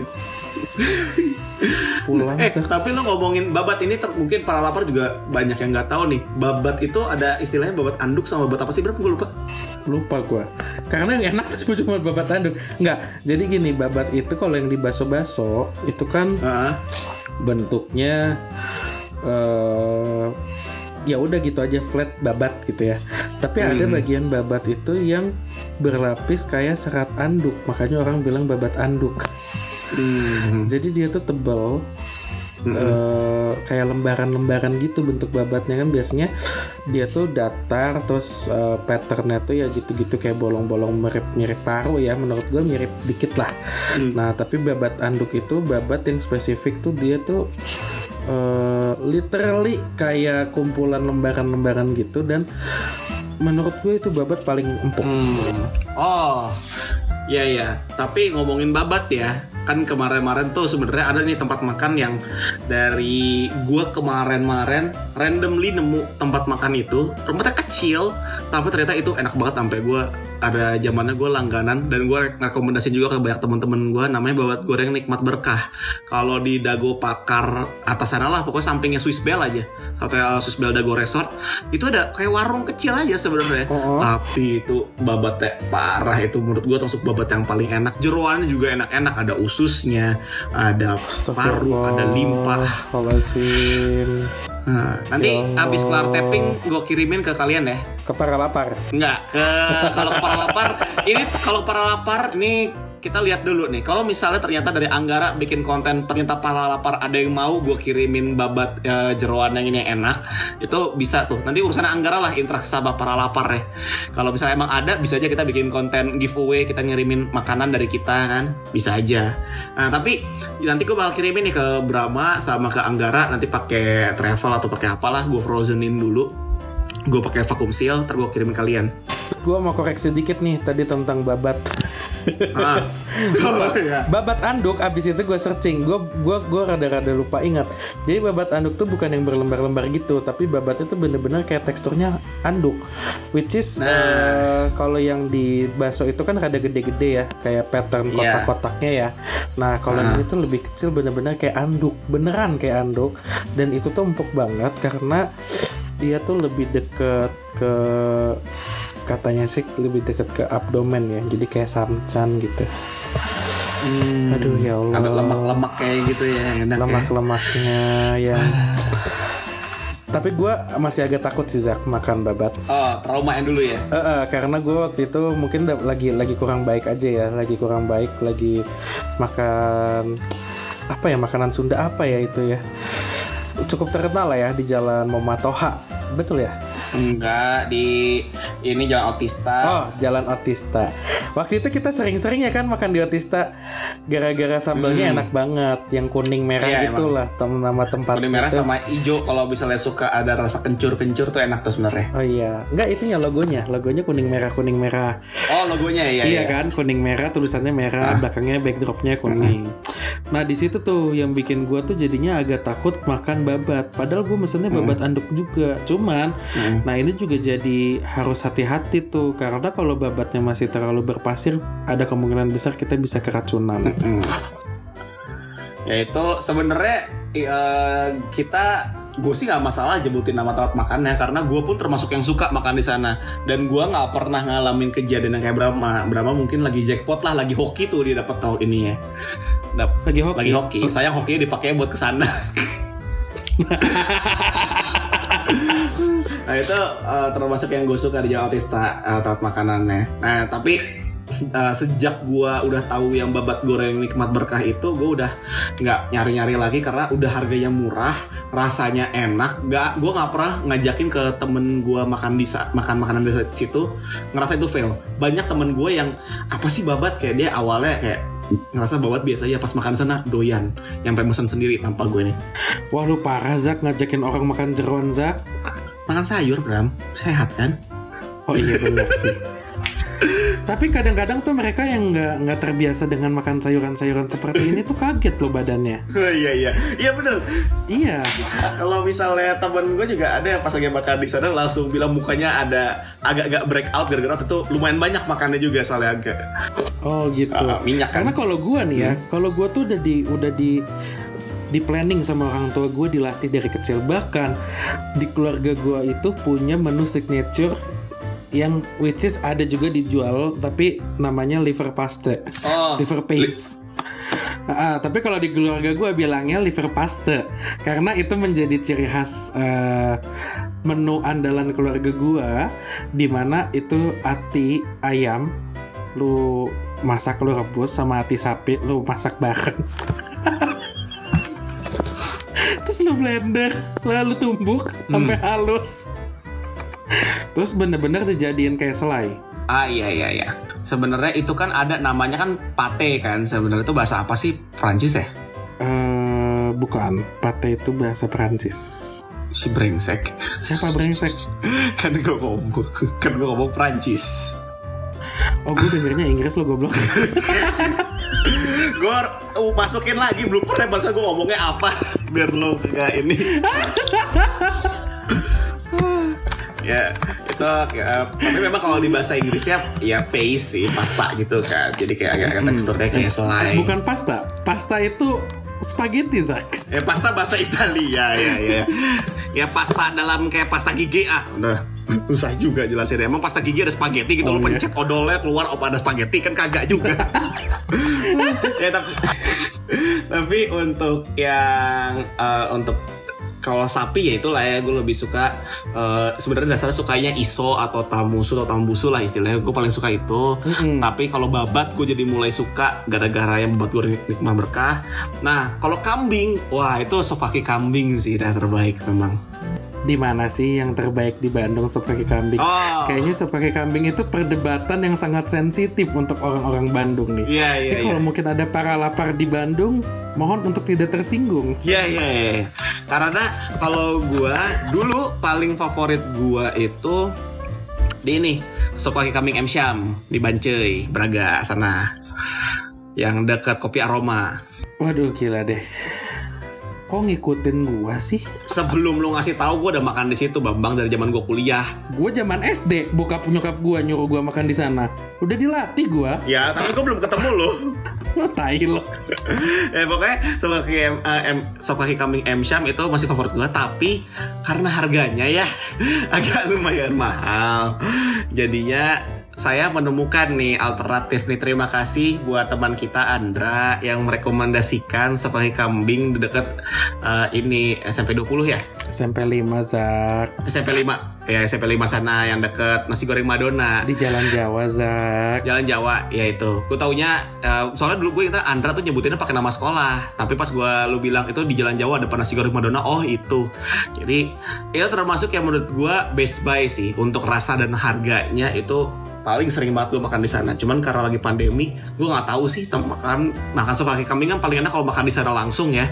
pulang Eh, Zak. tapi lo ngomongin babat ini ter- mungkin para lapar juga banyak yang nggak tahu nih. Babat itu ada istilahnya babat anduk sama babat apa sih? Berapa gue lupa. lupa gua karena yang enak tuh cuma babat anduk nggak jadi gini babat itu kalau yang di baso-baso itu kan Heeh. bentuknya eh ya udah gitu aja flat babat gitu ya. Tapi ada bagian babat itu yang berlapis kayak serat anduk, makanya orang bilang babat anduk. Hmm. Jadi dia tuh tebel eh, kayak lembaran-lembaran gitu bentuk babatnya kan biasanya dia tuh datar terus eh, patternnya tuh ya gitu-gitu kayak bolong-bolong mirip-mirip paru ya menurut gue mirip dikit lah. Nah tapi babat anduk itu babat yang spesifik tuh dia tuh eh, literally kayak kumpulan lembaran-lembaran gitu dan menurut gue itu babat paling empuk. Hmm. Oh, ya ya. Tapi ngomongin babat ya, kan kemarin-kemarin tuh sebenarnya ada nih tempat makan yang dari gua kemarin-kemarin randomly nemu tempat makan itu. Tempatnya kecil, tapi ternyata itu enak banget sampai gua ada zamannya gue langganan dan gue rekomendasi juga ke banyak temen-temen gue namanya babat goreng nikmat berkah. Kalau di Dago Pakar atas sana lah pokoknya sampingnya Swiss Bell aja. Hotel Swiss Bell Dago Resort. Itu ada kayak warung kecil aja sebenarnya. Oh, tapi itu babatnya parah itu. Menurut gue termasuk babat yang paling enak. Jeroannya juga enak-enak. Ada ususnya ada paru ada limpah. Nah, nanti Allah. abis kelar tapping gue kirimin ke kalian ya Ke para lapar. Enggak, ke kalau para lapar ini kalau para lapar ini kita lihat dulu nih. Kalau misalnya ternyata dari Anggara bikin konten ternyata para lapar ada yang mau gue kirimin babat eh, jeroan yang ini yang enak, itu bisa tuh. Nanti urusan Anggara lah interaksi sama para lapar ya. Kalau misalnya emang ada, bisa aja kita bikin konten giveaway, kita ngirimin makanan dari kita kan, bisa aja. Nah tapi nanti gue bakal kirimin nih ke Brahma sama ke Anggara nanti pakai travel atau pakai apalah gue frozenin dulu. Gue pakai vacuum seal, ntar gue kirimin kalian. Gue mau koreksi dikit nih tadi tentang babat. Ah. Oh, iya. babat anduk abis itu gue searching gue gua gua rada-rada lupa ingat jadi babat anduk tuh bukan yang berlembar-lembar gitu tapi babat itu bener-bener kayak teksturnya anduk which is Nah. eh, kalau yang di bakso itu kan rada gede-gede ya kayak pattern Iya. kotak-kotaknya ya nah kalau yang ini tuh lebih kecil bener-bener kayak anduk beneran kayak anduk dan itu tuh empuk banget karena dia tuh lebih deket ke katanya sih lebih deket ke abdomen ya jadi kayak samcan gitu Hmm. Aduh ya Allah. Ada lemak-lemak kayak gitu ya yang ya. Lemak-lemaknya ya. Tapi gue masih agak takut sih Zak makan babat. Oh, traumain dulu ya. Eh, eh, karena gue waktu itu mungkin lagi lagi kurang baik aja ya, lagi kurang baik, lagi makan apa ya makanan Sunda apa ya itu ya. Cukup terkenal lah ya di Jalan Momatoha. Betul ya? Enggak di ini jalan autista. Oh, Jalan Otista. Waktu itu kita sering-sering ya kan makan di Otista gara-gara sambalnya enak banget, yang kuning merah Hmm. Iya, itulah tem- nama tempat Kuning merah itu. sama hijau kalau misalnya suka ada rasa kencur-kencur tuh enak tuh sebenarnya. Oh iya, enggak itunya logonya, logonya kuning merah kuning merah. Oh, logonya ya. iya kan, kuning merah tulisannya merah, belakangnya backdropnya kuning. Nah di situ tuh yang bikin gua tuh jadinya agak takut makan babat. Padahal gua mesennya babat anduk juga. Cuman, nah ini juga jadi harus hati-hati tuh karena kalau babatnya masih terlalu berpasir, ada kemungkinan besar kita bisa keracunan. Ya itu sebenarnya eh, kita gue sih nggak masalah jebutin nama tempat makannya karena gue pun termasuk yang suka makan di sana. Dan gue nggak pernah ngalamin kejadian yang kayak Brahma. Brahma mungkin lagi jackpot lah lagi hoki tuh dia dapat tahun ini ya. Dap- Lagi hoki. lagi hoki. Sayang hokinya dipakai buat ke sana nah itu eh, termasuk yang gue suka di Jalan Autista eh, tempat makanannya. Nah tapi eh, sejak gue udah tahu yang babat goreng nikmat berkah itu gue udah nggak nyari-nyari lagi karena udah harganya murah rasanya enak nggak gue nggak pernah ngajakin ke temen gue makan di makan makanan di situ ngerasa itu fail. Banyak temen gue yang apa sih babat? Kayak dia awalnya kayak ngerasa babat biasa aja pas makan sana doyan nyampe pesan sendiri tanpa gue nih Wah lu parah Zak ngajakin orang makan jeroan Zak. Makan sayur Bram sehat kan Oh iya benar sih. Tapi kadang-kadang tuh mereka yang nggak nggak terbiasa dengan makan sayuran-sayuran seperti ini tuh kaget loh badannya. iya iya iya bener Iya. kalau misalnya temen gue juga ada yang pas lagi makan di sana langsung bilang mukanya ada agak-agak break out gara-gara itu lumayan banyak makannya juga soalnya agak Oh gitu. Ah, minyak kan. Karena kalau gua nih ya, kalau gua tuh udah di udah di di planning sama orang tua gue dilatih dari kecil. Bahkan di keluarga gua itu punya menu signature yang which is ada juga dijual tapi namanya liver paste. Oh, liver paste. Ah, ah, tapi kalau di keluarga gue bilangnya liver paste. Karena itu menjadi ciri khas eh, menu andalan keluarga gue di mana itu ati ayam lu masak lu rebus sama ati sapi lu masak bareng lu blender. Lalu tumbuk sampai halus. Terus bener-bener dijadiin kayak selai. Ah iya iya iya. Sebenarnya itu kan ada namanya kan pate kan. Sebenarnya itu bahasa apa sih? Prancis ya? Eh bukan. Pate itu bahasa Perancis. Si brengsek. Siapa brengsek? Kan gue ngomong kan gue ngomong Prancis oh gue dengernya Inggris lo goblok. Gue uh, masukin lagi belum pernah bahasa gue ngomongnya apa. Biar lo kagak ini. Ya itu ya, tapi memang kalau di bahasa Inggrisnya ya paste sih pasta gitu kan. Jadi kayak agak-agak teksturnya kayak selai. Bukan pasta pasta itu spaghetti Zak. Ya pasta bahasa Italia ya ya. Ya pasta dalam kayak pasta gigi ah udah susah juga jelasin emang pasta gigi ada spaghetti gitu. Oh, lo iya. pencet odolnya keluar apa ada spaghetti kan kagak juga. Ya tapi tapi untuk yang eh, untuk kalau sapi ya itulah ya gue lebih suka eh, sebenarnya dasarnya sukanya iso atau tamusu atau tambusu lah istilahnya. Gue paling suka itu. Mm-mm. tapi kalau babat gue jadi mulai suka gara-gara yang babat gue nikmah berkah. Nah kalau kambing wah itu sop kaki kambing sih dah terbaik memang Di mana sih yang terbaik di Bandung sop kaki kambing? oh Kayaknya sop kaki kambing itu perdebatan yang sangat sensitif untuk orang-orang Bandung nih. iya iya iya kalau mungkin ada para lapar di Bandung, mohon untuk tidak tersinggung. Iya iya iya. Karena kalau gua dulu paling favorit gua itu di ini sop kaki kambing M Syam di Bancai, Braga sana. Yang dekat kopi aroma. Waduh gila deh. Kok ngikutin gua sih? Sebelum lu ngasih tahu gua udah makan di situ Bambang dari zaman gua kuliah. Gue zaman SD, bokap nyokap gua nyuruh gua makan di sana. Udah dilatih gua. Ya, tapi gua belum ketemu lo. Tai lo. eh pokoknya sop kaki M, eh, M- kaki kambing M Syam itu masih favorit gua tapi karena harganya ya agak lumayan mahal. Jadinya saya menemukan nih alternatif nih terima kasih buat teman kita Andra yang merekomendasikan kaki kambing di dekat eh, ini SMP 20 ya SMP 5 Zak SMP 5 ya SMP 5 sana yang deket nasi goreng Madonna di Jalan Jawa Zak. Jalan Jawa ya itu. Gue taunya eh, soalnya dulu gue ingat Andra tuh nyebutinnya pakai nama sekolah. Tapi pas gue lu bilang itu di Jalan Jawa depan nasi goreng Madonna, oh itu. Jadi itu termasuk yang menurut gue best buy sih untuk rasa dan harganya itu paling sering banget gue makan di sana. Cuman karena lagi pandemi, gue nggak tahu sih makan makan sop kaki kambing kan paling enak kalau makan di sana langsung ya.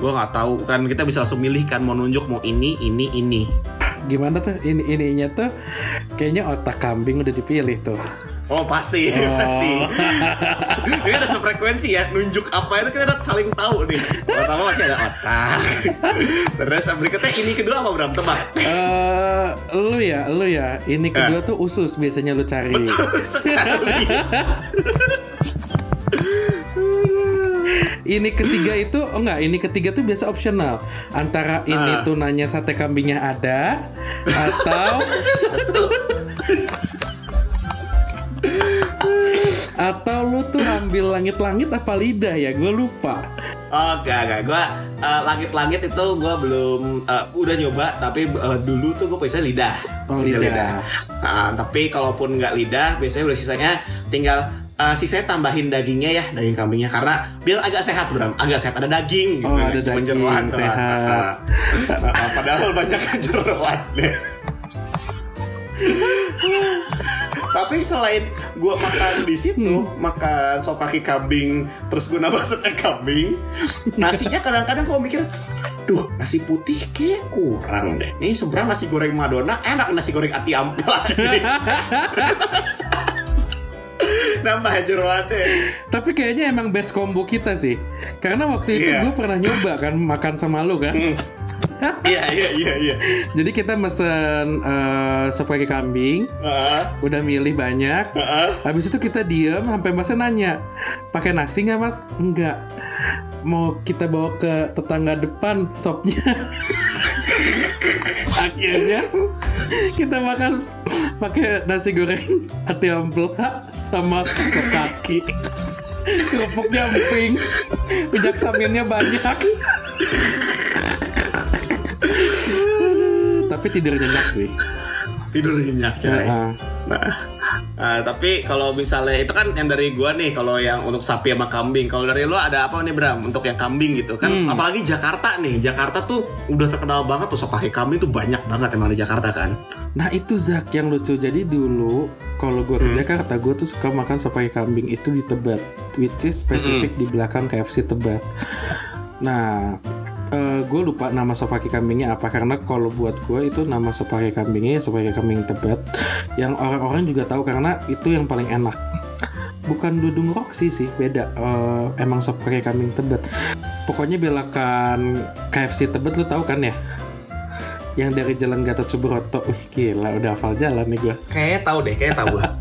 Gue nggak tahu kan kita bisa langsung milih kan mau nunjuk mau ini ini ini. Gimana tuh ini ininya tuh kayaknya otak kambing udah dipilih tuh. Oh pasti, Oh. pasti. Ini ada sefrekuensi ya, nunjuk apa itu kita udah saling tahu nih. Pertama masih ada otak. Terus berikutnya ini kedua apa Bram? Tebak. Eh, lu ya, lu ya. Ini Eh. kedua tuh usus biasanya lu cari. Sekali. Ini ketiga itu oh enggak, ini ketiga tuh biasa opsional. Antara ini Ah. tuh nanya sate kambingnya ada atau atau lu tuh ambil langit-langit apa lidah ya? Gue lupa. Oke, oke. Gue eh, langit-langit itu gue belum eh, udah nyoba, tapi eh, dulu tuh gue biasanya lidah. Oh, Biasanya lidah. Nah, tapi kalaupun nggak lidah, biasanya udah sisanya tinggal eh, sisanya tambahin dagingnya ya, daging kambingnya karena biar agak sehat Bram, agak sehat ada daging. Oh, nggak ada cuma daging, doang. sehat. Padahal banyak kan jeroan deh. Tapi selain gua makan di situ, makan sop kaki kambing, terus gua nambah sate kambing, nasinya kadang-kadang kau mikir, duh nasi putih kayak kurang deh. Ini seberang nasi goreng Madonna, enak nasi goreng ati ampla. nambah jeroan deh. Tapi kayaknya emang best combo kita sih. Karena waktu itu Iya. gue pernah nyoba kan makan sama lu kan. Iya iya iya iya. Jadi kita mesen eh, sop kaki kambing, Heeh, udah milih banyak. heeh. Habis itu kita diem sampai masnya nanya, pakai nasi nggak mas? Enggak. Mau kita bawa ke tetangga depan sopnya. Akhirnya kita makan pakai nasi goreng ati ampela sama sop kaki. Kerupuknya emping, minyak saminnya banyak. Tapi tidur nyenyak sih. Tidur nyenyak coy. Nah, nah, tapi kalau misalnya itu kan yang dari gua nih kalau yang untuk sapi sama kambing. Kalau dari lo ada apa nih Bram untuk yang kambing gitu kan? Hmm. Apalagi Jakarta nih. Jakarta tuh udah terkenal banget tuh sop kaki kambing tuh banyak banget emang di Jakarta kan. Nah itu Zak yang lucu Jadi dulu kalau gue ke Hmm. Jakarta Gue tuh suka makan sop kambing Itu di Tebet Which is spesifik Hmm. di belakang KFC Tebet Nah gue lupa nama sop kaki kambingnya apa Karena kalau buat gue itu nama sop kaki kambingnya ya Sop kaki kambing Tebet Yang orang-orang juga tahu Karena itu yang paling enak Bukan Dudung Roxy sih Beda Eh, Emang sop kambing Tebet Pokoknya belokan KFC Tebet lu tahu kan ya yang dari Jalan Gatot Subroto. Wih gila udah hafal jalan nih gue. Kayaknya tahu deh, kayaknya tahu gua.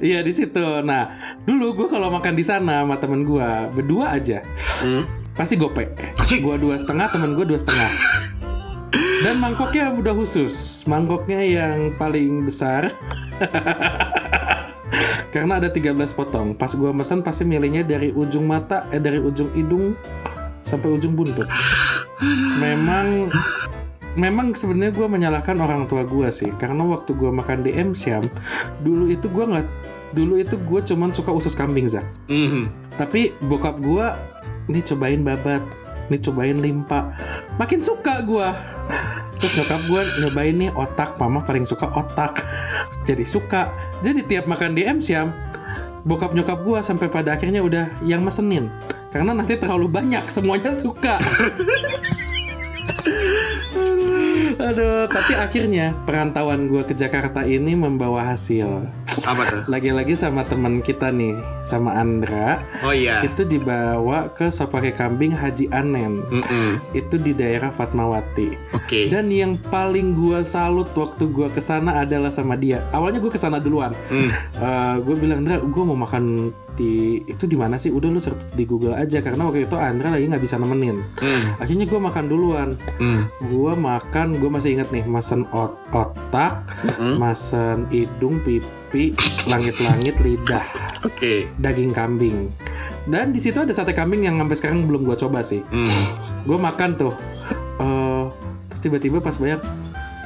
Iya di situ. Nah dulu gue kalau makan di sana sama temen gue berdua aja Hmm. Pasti gope. Anjing. Gue dua setengah, temen gue dua setengah. Dan mangkoknya udah khusus. Mangkoknya yang paling besar. Karena ada 13 potong. Pas gue mesen pasti milihnya dari ujung mata, eh dari ujung hidung sampai ujung buntut. Memang memang sebenarnya gue menyalahkan orang tua gue sih karena waktu gue makan di M Siam dulu itu gue nggak dulu itu gue cuman suka usus kambing Zak Mhm. tapi bokap gue nih cobain babat. Nih cobain limpa. Makin suka gue terus nyokap gue nyobain nih otak. Mama paling suka otak. Jadi suka. Jadi tiap makan di M Siam bokap nyokap gue sampai pada akhirnya udah yang mesenin. Karena nanti terlalu banyak semuanya suka Aduh, tapi akhirnya perantauan gue ke Jakarta ini membawa hasil. Apa tuh? Lagi-lagi sama teman kita nih, sama Andra, Oh iya. itu dibawa ke Sopake Kambing Haji Anen. Mm-mm. Itu di daerah Fatmawati. Oke. Dan yang paling gua salut waktu gua ke sana adalah sama dia. Awalnya gue ke sana duluan. Hmm. gue bilang Andra, gue mau makan di itu di mana sih? Udah lu search di Google aja karena waktu itu Andra lagi nggak bisa nemenin. Hmm. Akhirnya gue makan duluan. Hmm. Gua makan, gue masih inget nih, mesen ot otak, Hmm. mesen hidung, pipi, langit-langit, lidah, Oke. daging kambing. Dan di situ ada sate kambing yang sampai sekarang belum gua coba sih. Hmm. Gue makan tuh, eh terus tiba-tiba pas bayar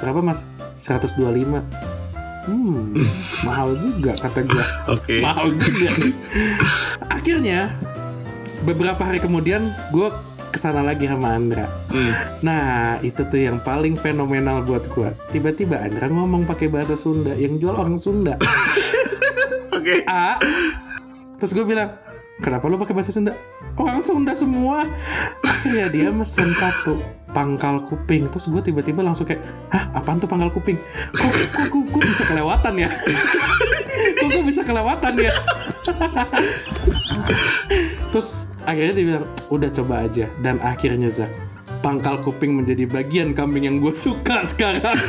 berapa mas? 125 Hmm, mahal juga kata gua. Oke. Mahal juga. Akhirnya beberapa hari kemudian gue ke sana lagi sama Andra. Hmm. Nah, itu tuh yang paling fenomenal buat gua. Tiba-tiba Andra ngomong pakai bahasa Sunda, yang jual orang Sunda. Oke. A. Terus gue bilang, kenapa lu pakai bahasa Sunda? Orang Sunda semua. Akhirnya dia mesen satu pangkal kuping. Terus gue tiba-tiba langsung kayak, hah, apaan tuh pangkal kuping? Kok, kok, kok, kok bisa kelewatan ya? kok gue bisa kelewatan ya? Terus akhirnya dia bilang, udah coba aja. Dan akhirnya Zak, pangkal kuping menjadi bagian kambing yang gue suka sekarang.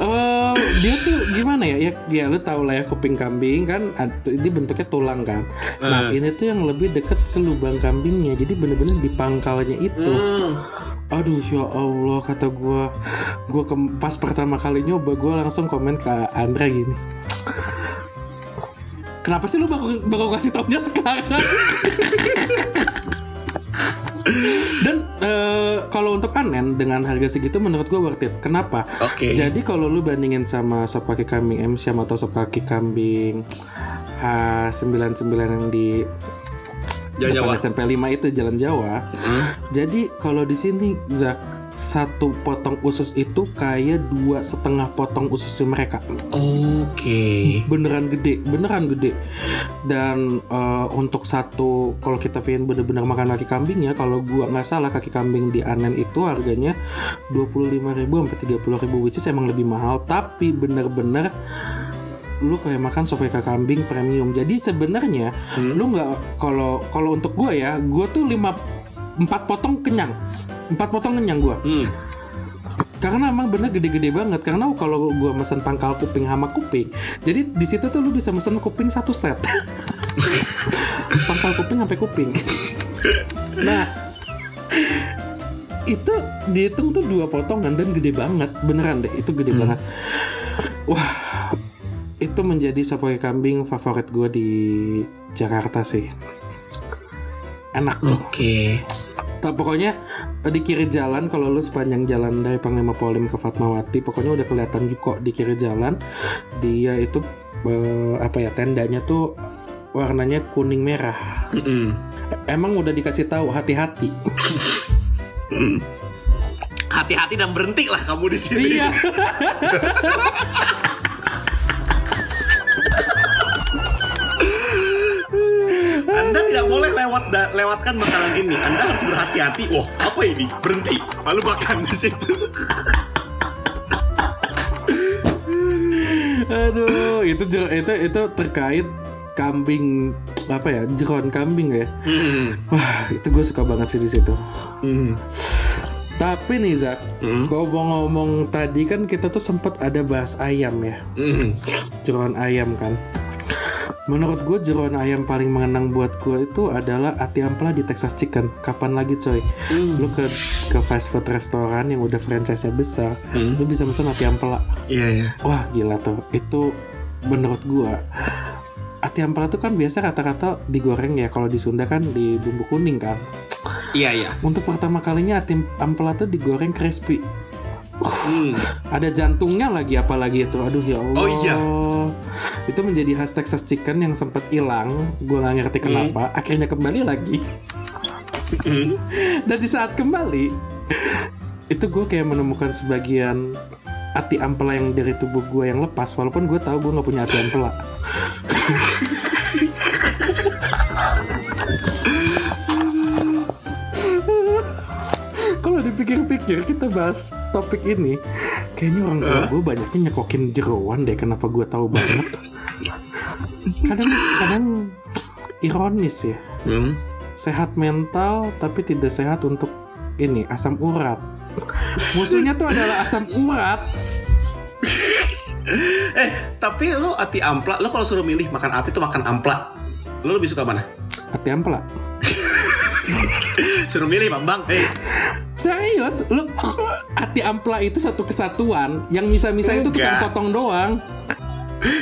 Eh, dia tuh gimana ya? Ya, ya lu tau lah ya kuping kambing kan, ini bentuknya tulang kan. Nah ini tuh yang lebih deket ke lubang kambingnya, jadi bener-bener di pangkalnya itu. Hmm. Aduh ya Allah kata gue, gue pas pertama kali nyoba gue langsung komen ke Andra gini. Kenapa sih lu baru baru kasih taunya sekarang? Dan eh, kalau untuk Anen dengan harga segitu menurut gue worth it. Kenapa? Oke. Jadi kalau lu bandingin sama sop kaki kambing M Siam atau sop kaki kambing H99 yang di Jawa depan Jawa. SMP 5 itu Jalan Jawa. Jadi kalau di sini Zak satu potong usus itu kayak dua setengah potong ususnya mereka. Oke. beneran gede beneran gede. Dan eh, untuk satu kalau kita pengen bener-bener makan kaki kambingnya kalau gua nggak salah kaki kambing di Anen itu harganya 25.000 sampai 30.000 which is emang lebih mahal. Tapi bener-bener lu kayak makan sop kaki kambing premium. Jadi sebenarnya lu nggak kalau kalau untuk gua ya gua tuh lima empat potong kenyang empat potong kenyang gua. Hmm. karena emang bener gede-gede banget. Karena kalau gua mesen pangkal kuping sama kuping jadi di situ tuh lu bisa mesen kuping satu set. Pangkal kuping sampai kuping. Nah itu dihitung tuh dua potongan dan gede banget. Beneran deh itu gede banget. Wah itu menjadi kaki kambing favorit gue di Jakarta sih. Enak tuh. Oke. Tak pokoknya eh, di kiri jalan kalau lu sepanjang jalan dari Panglima Polim ke Fatmawati pokoknya udah kelihatan kok di kiri jalan dia itu eh, apa ya tendanya tuh warnanya kuning merah. Mm-mm. Emang udah dikasih tahu hati-hati. Hati-hati dan berhenti lah kamu di sini. iya. tidak boleh lewat da- lewatkan makanan ini. Anda harus berhati-hati. Wah, apa ini? Berhenti. Lalu makan di situ. Aduh, itu itu itu terkait kambing apa ya jeroan kambing ya. Hmm. Wah, itu gue suka banget sih di situ. Hmm. Tapi nih Zak, ngomong-ngomong tadi kan kita tuh sempat ada bahas ayam ya. Hmm. jeroan ayam kan menurut gue jeroan ayam paling mengenang buat gue itu adalah ati ampela di Texas Chicken. Kapan lagi coy? Lu ke ke fast food restoran yang udah franchise besar lu bisa pesan ati ampela. Iya, iya. wah gila tuh. Itu menurut gue ati ampela tuh kan biasa kata-kata digoreng ya kalau di Sunda kan di bumbu kuning kan. Iya iya. Untuk pertama kalinya ati ampela tuh digoreng crispy. Hmm. Ada jantungnya lagi apalagi itu. Aduh ya Allah. Oh, iya. Itu menjadi Texas chicken yang sempat hilang. Gua nggak ngerti kenapa. Akhirnya kembali lagi. Hmm. Dan di saat kembali itu gue kayak menemukan sebagian ati ampela yang dari tubuh gue yang lepas walaupun gue tahu gue nggak punya ati ampela kalau dipikir-pikir kita bahas topik ini kayaknya orang tua gue banyaknya nyekokin jeroan deh kenapa gue tahu banget kadang kadang ironis ya Hmm. sehat mental tapi tidak sehat untuk ini asam urat. Musuhnya tuh adalah asam urat. Eh, tapi lo ati ampla, lo kalau suruh milih makan ati tuh makan ampla. Lo lebih suka mana? Hati ampela. Suruh milih, Bang. Bang. Eh, Serius, lu hati ampela itu satu kesatuan yang misa-misa itu tukang potong doang.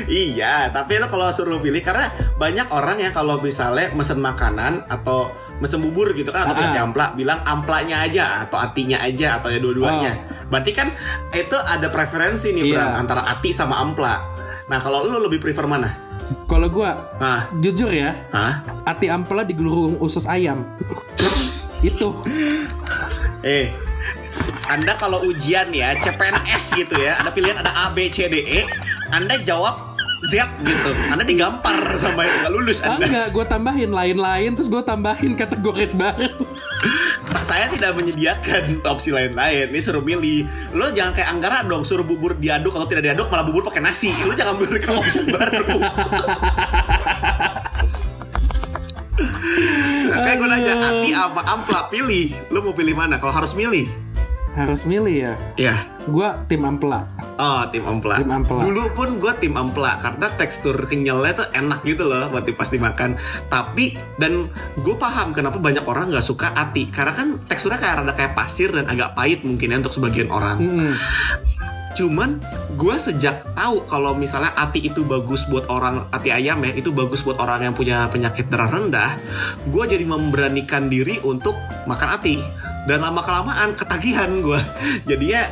iya, tapi lo kalau suruh pilih karena banyak orang yang kalau misalnya mesen makanan atau mesen bubur gitu kan atau Ah. ati ampla bilang amplanya aja atau atinya aja atau ya dua-duanya. Berarti kan itu ada preferensi nih Iya. Bram antara ati sama ampla. Nah, kalau lo lebih prefer mana? Kalau gua Nah, jujur ya, hah? hati ampela digulung usus ayam. itu. Eh, Anda kalau ujian ya, CPNS gitu ya, ada pilihan ada A, B, C, D, E, Anda jawab Z gitu. Anda digampar sama yang nggak lulus Ah, Anda. enggak, gue tambahin lain-lain terus gue tambahin kategori baru. Saya tidak menyediakan opsi lain-lain. Ini suruh milih. Lo jangan kayak Anggara dong, suruh bubur diaduk atau tidak diaduk malah bubur pakai nasi. Lo jangan berikan opsi baru. Nah, kayak gue nanya, Ati apa Ampla pilih. Lo mau pilih mana? Kalau harus milih, Harus milih ya. ya Gue tim ampela. Oh, tim ampela. Tim ampela. Dulu pun gue tim ampela karena tekstur kenyalnya tuh enak gitu loh buat pas dimakan. Tapi dan gue paham kenapa banyak orang nggak suka ati karena kan teksturnya kayak rada kayak pasir dan agak pahit mungkin ya untuk sebagian orang. Mm-mm. Cuman gue sejak tahu kalau misalnya ati itu bagus buat orang ati ayam ya itu bagus buat orang yang punya penyakit darah rendah. Gue jadi memberanikan diri untuk makan ati dan lama kelamaan ketagihan gue. Jadinya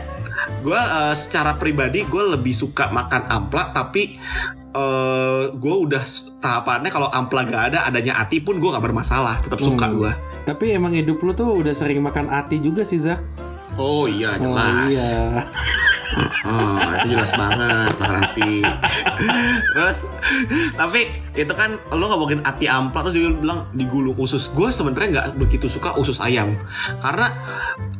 gue eh, secara pribadi gue lebih suka makan ampla tapi eh gue udah tahapannya kalau ampla gak ada adanya ati pun gue nggak bermasalah tetap suka Hmm. gue. Tapi emang hidup lu tuh udah sering makan ati juga sih Zak. Oh iya Oh jelas. iya. Oh, itu jelas banget ati. terus tapi itu kan lo ngomongin ati ampla terus dia bilang digulung usus. Gue sebenarnya nggak begitu suka usus ayam karena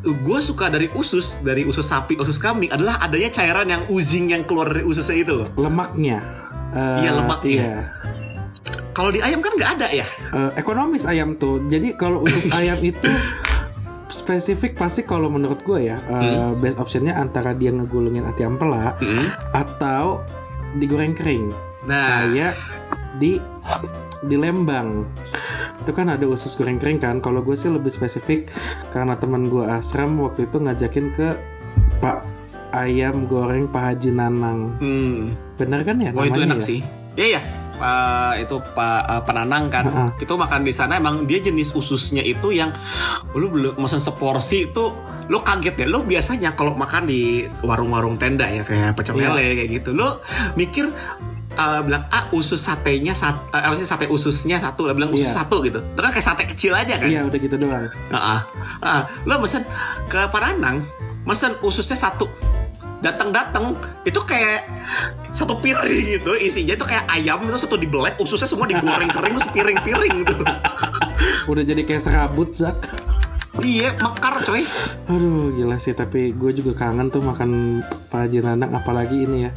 gue suka dari usus dari usus sapi usus kambing adalah adanya cairan yang uzing yang keluar dari ususnya itu. Lemaknya. Eh, Iya, lemaknya. Iya. Kalau di ayam kan nggak ada ya. Eh, ekonomis ayam tuh. Jadi kalau usus ayam itu spesifik pasti kalau menurut gue ya eh, best optionnya antara dia ngegulungin ati ampela atau digoreng kering. Nah, kayak di di Lembang. Itu kan ada usus goreng kering kan? Kalau gue sih lebih spesifik karena teman gue asram waktu itu ngajakin ke Pak ayam goreng Pak Haji Nanang. Hmm. bener kan ya Oh itu namanya enak ya? sih. Iya ya. itu Pak eh, penanang kan. Ha-ha. Itu makan di sana emang dia jenis ususnya itu yang lu belum mesen seporsi itu lu kaget ya. Lu biasanya kalau makan di warung-warung tenda ya kayak pecel Iya. lele kayak gitu. Lu mikir eh, bilang ah usus satenya sat, apa sih sate ususnya satu lah bilang usus Iya. satu gitu. Itu kan kayak sate kecil aja kan. iya udah gitu doang Heeh. Heeh. Lo mesen ke Paranang, mesen ususnya satu. Datang-datang itu kayak satu piring gitu isinya itu kayak ayam itu satu dibelek ususnya semua digoreng kering terus piring-piring gitu. udah jadi kayak serabut Zak iya, mekar coy. Aduh gila sih tapi gue juga kangen tuh makan Pak Haji Nanang apalagi ini ya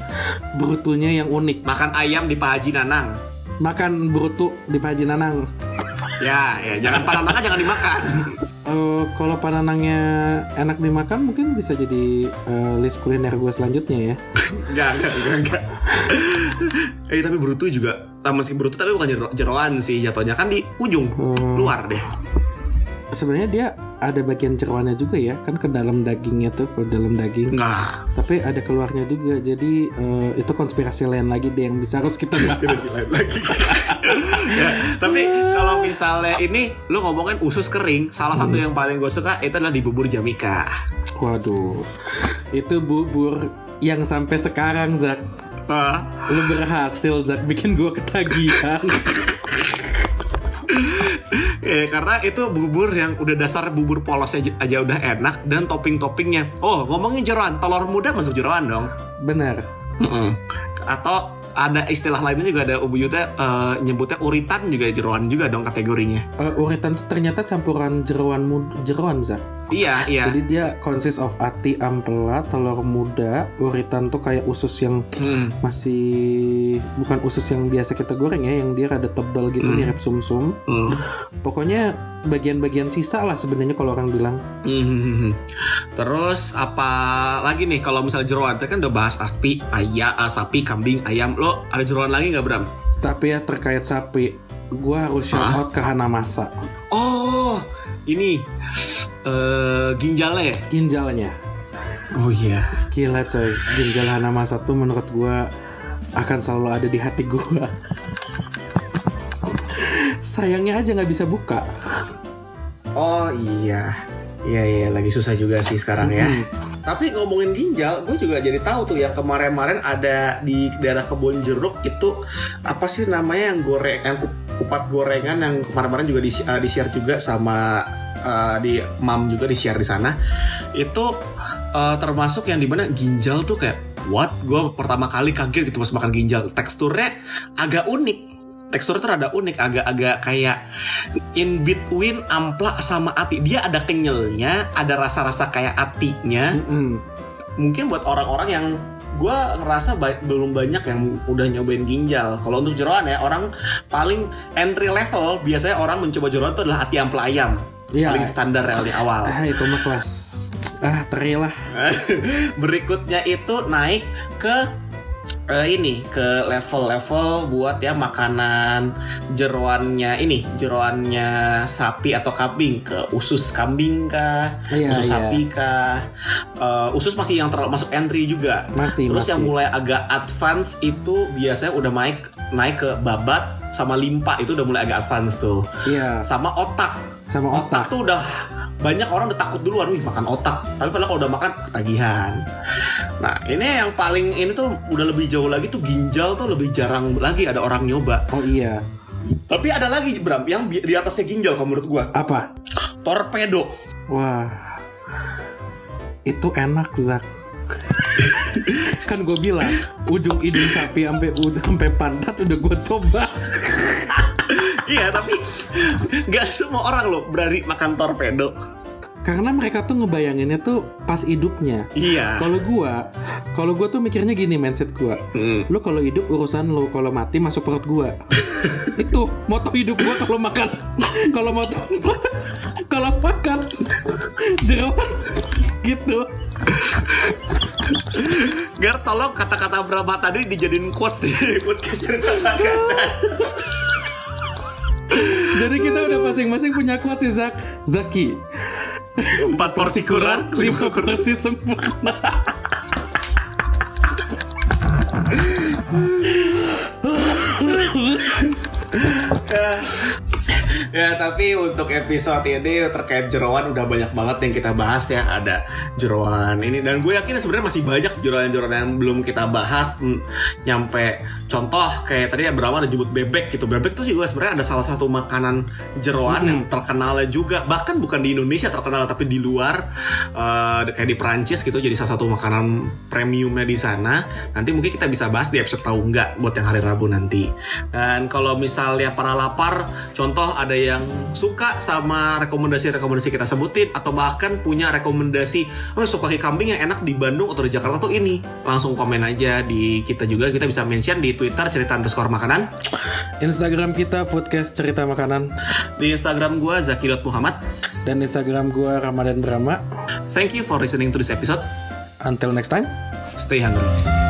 Brutunya yang unik Makan ayam di Pak Haji Nanang. Makan brutu di Pak Haji Nanang Ya, ya jangan Paranang jangan dimakan. Eh, Kalau pananangnya enak dimakan mungkin bisa jadi eh, list kuliner gue selanjutnya ya Enggak, enggak, enggak, enggak. eh tapi Brutu juga ah, meski Brutu tapi bukan jero- jeroan sih jatuhnya kan di ujung Hmm. luar deh. Sebenarnya dia ada bagian jeroannya juga ya Kan ke dalam dagingnya tuh ke dalam daging Enggak. Tapi ada keluarnya juga Jadi eh, itu konspirasi lain lagi deh yang bisa harus kita bahas lain lagi. Ya, tapi kalau misalnya ini lu ngomongin usus kering, salah satu yang paling gue suka itu adalah di bubur jamika. Waduh, itu bubur yang sampai sekarang Zak. Lu berhasil Zak bikin gua ketagihan. eh, karena itu bubur yang udah dasar bubur polos aja, aja udah enak dan topping-toppingnya. Oh, ngomongin jeroan, telur muda masuk jeroan dong. Benar. Mm-mm. Atau ada istilah lainnya juga ada ubuyutnya eh, nyebutnya uritan juga jeroan juga dong kategorinya. Eh, uritan ternyata campuran jeroan jeroan Zak. Iya, iya. Jadi dia consist of ati ampela, telur muda, uritan tuh kayak usus yang Hmm. masih bukan usus yang biasa kita goreng ya, yang dia rada tebal gitu mirip sumsum. Hmm. Pokoknya bagian-bagian sisa lah sebenarnya kalau orang bilang. Hmm. Terus apa lagi nih kalau misalnya jeroan? Tadi kan udah bahas sapi, ayam, sapi, kambing, ayam. Lo ada jeroan lagi nggak Bram? Tapi ya terkait sapi, gua harus shout Hah? out ke Hanamasa. Oh, ini eh ginjalnya. ya? Ginjalnya. Oh iya. Gila coy, ginjal Hanamasa tuh menurut gua akan selalu ada di hati gua. Sayangnya aja nggak bisa buka. Oh iya. Iya iya lagi susah juga sih sekarang ya. Tapi ngomongin ginjal, gue juga jadi tahu tuh yang kemarin-kemarin ada di daerah kebun jeruk itu apa sih namanya yang goreng, yang kupat gorengan yang kemarin-kemarin juga di, uh, di-share juga sama uh, di mam juga di-share di sana. Itu uh, termasuk yang di mana ginjal tuh kayak what? Gue pertama kali kaget gitu pas makan ginjal. Teksturnya agak unik. Teksturnya tuh rada unik, agak-agak kayak in between ampla sama ati. Dia ada kenyalnya, ada rasa-rasa kayak atinya. Mm-mm. Mungkin buat orang-orang yang gue ngerasa ba- belum banyak yang udah nyobain ginjal. Kalau untuk jeroan ya, orang paling entry level biasanya orang mencoba jeroan itu adalah ati ampla ayam. Iya. Paling standar ya di awal. Ah itu mah kelas ah teri lah. Berikutnya itu naik ke eh, ini ke level-level buat ya makanan jeroannya ini jeroannya sapi atau kambing ke usus kambing kah Iya, usus iya. sapi kah Eh, usus masih yang termasuk entry juga Masih terus masih. yang mulai agak advance itu biasanya udah naik naik ke babat sama limpa itu udah mulai agak advance tuh Iya, sama otak sama otak otak. tuh udah banyak orang udah takut duluan wih makan otak tapi padahal kalau udah makan ketagihan nah ini yang paling ini tuh udah lebih jauh lagi tuh ginjal tuh lebih jarang lagi ada orang nyoba Oh iya. tapi ada lagi Bram yang di atasnya ginjal kalau menurut gua Apa? torpedo Wah. Itu enak, Zak. kan gue bilang ujung hidung sapi sampai sampai pantat udah gue coba. iya tapi nggak semua orang loh berani makan torpedo Karena mereka tuh ngebayanginnya tuh pas hidupnya. iya Kalau gua, kalau gua tuh mikirnya gini mindset gua. Hmm. Lu kalau hidup urusan lu, kalau mati masuk perut gua. Itu moto hidup gua kalau makan. kalau moto kalau makan jeroan gitu. Gar tolong kata-kata Brahma tadi dijadiin quotes di podcast cerita. Jadi kita udah masing-masing punya quotes sih Zak. Zaki, empat porsi kurang lima porsi sempurna. Ya tapi untuk episode ini terkait jeroan udah banyak banget yang kita bahas ya. Ada jeroan ini dan gue yakin sebenarnya masih banyak jeroan-jeroan yang belum kita bahas. Hmm, nyampe contoh kayak tadi ya berapa ada jemput bebek gitu. Bebek tuh juga sebenarnya ada salah satu makanan jeroan yang terkenalnya juga. Bahkan bukan di Indonesia terkenal tapi di luar eh, kayak di Perancis gitu. Jadi salah satu makanan premiumnya di sana. Nanti mungkin kita bisa bahas di episode tahu nggak buat yang hari Rabu nanti. Dan kalau misalnya para lapar contoh ada yang suka sama rekomendasi-rekomendasi kita sebutin atau bahkan punya rekomendasi oh suka kaki kambing yang enak di Bandung atau di Jakarta tuh ini langsung komen aja di kita juga. Kita bisa mention di Twitter cerita underscore makanan. Instagram kita Foodcast Cerita Makanan. Di Instagram gua Zaki.Muhammad dan Instagram gua Ramadan Brahma. thank you for listening to this episode. Until next time. stay hungry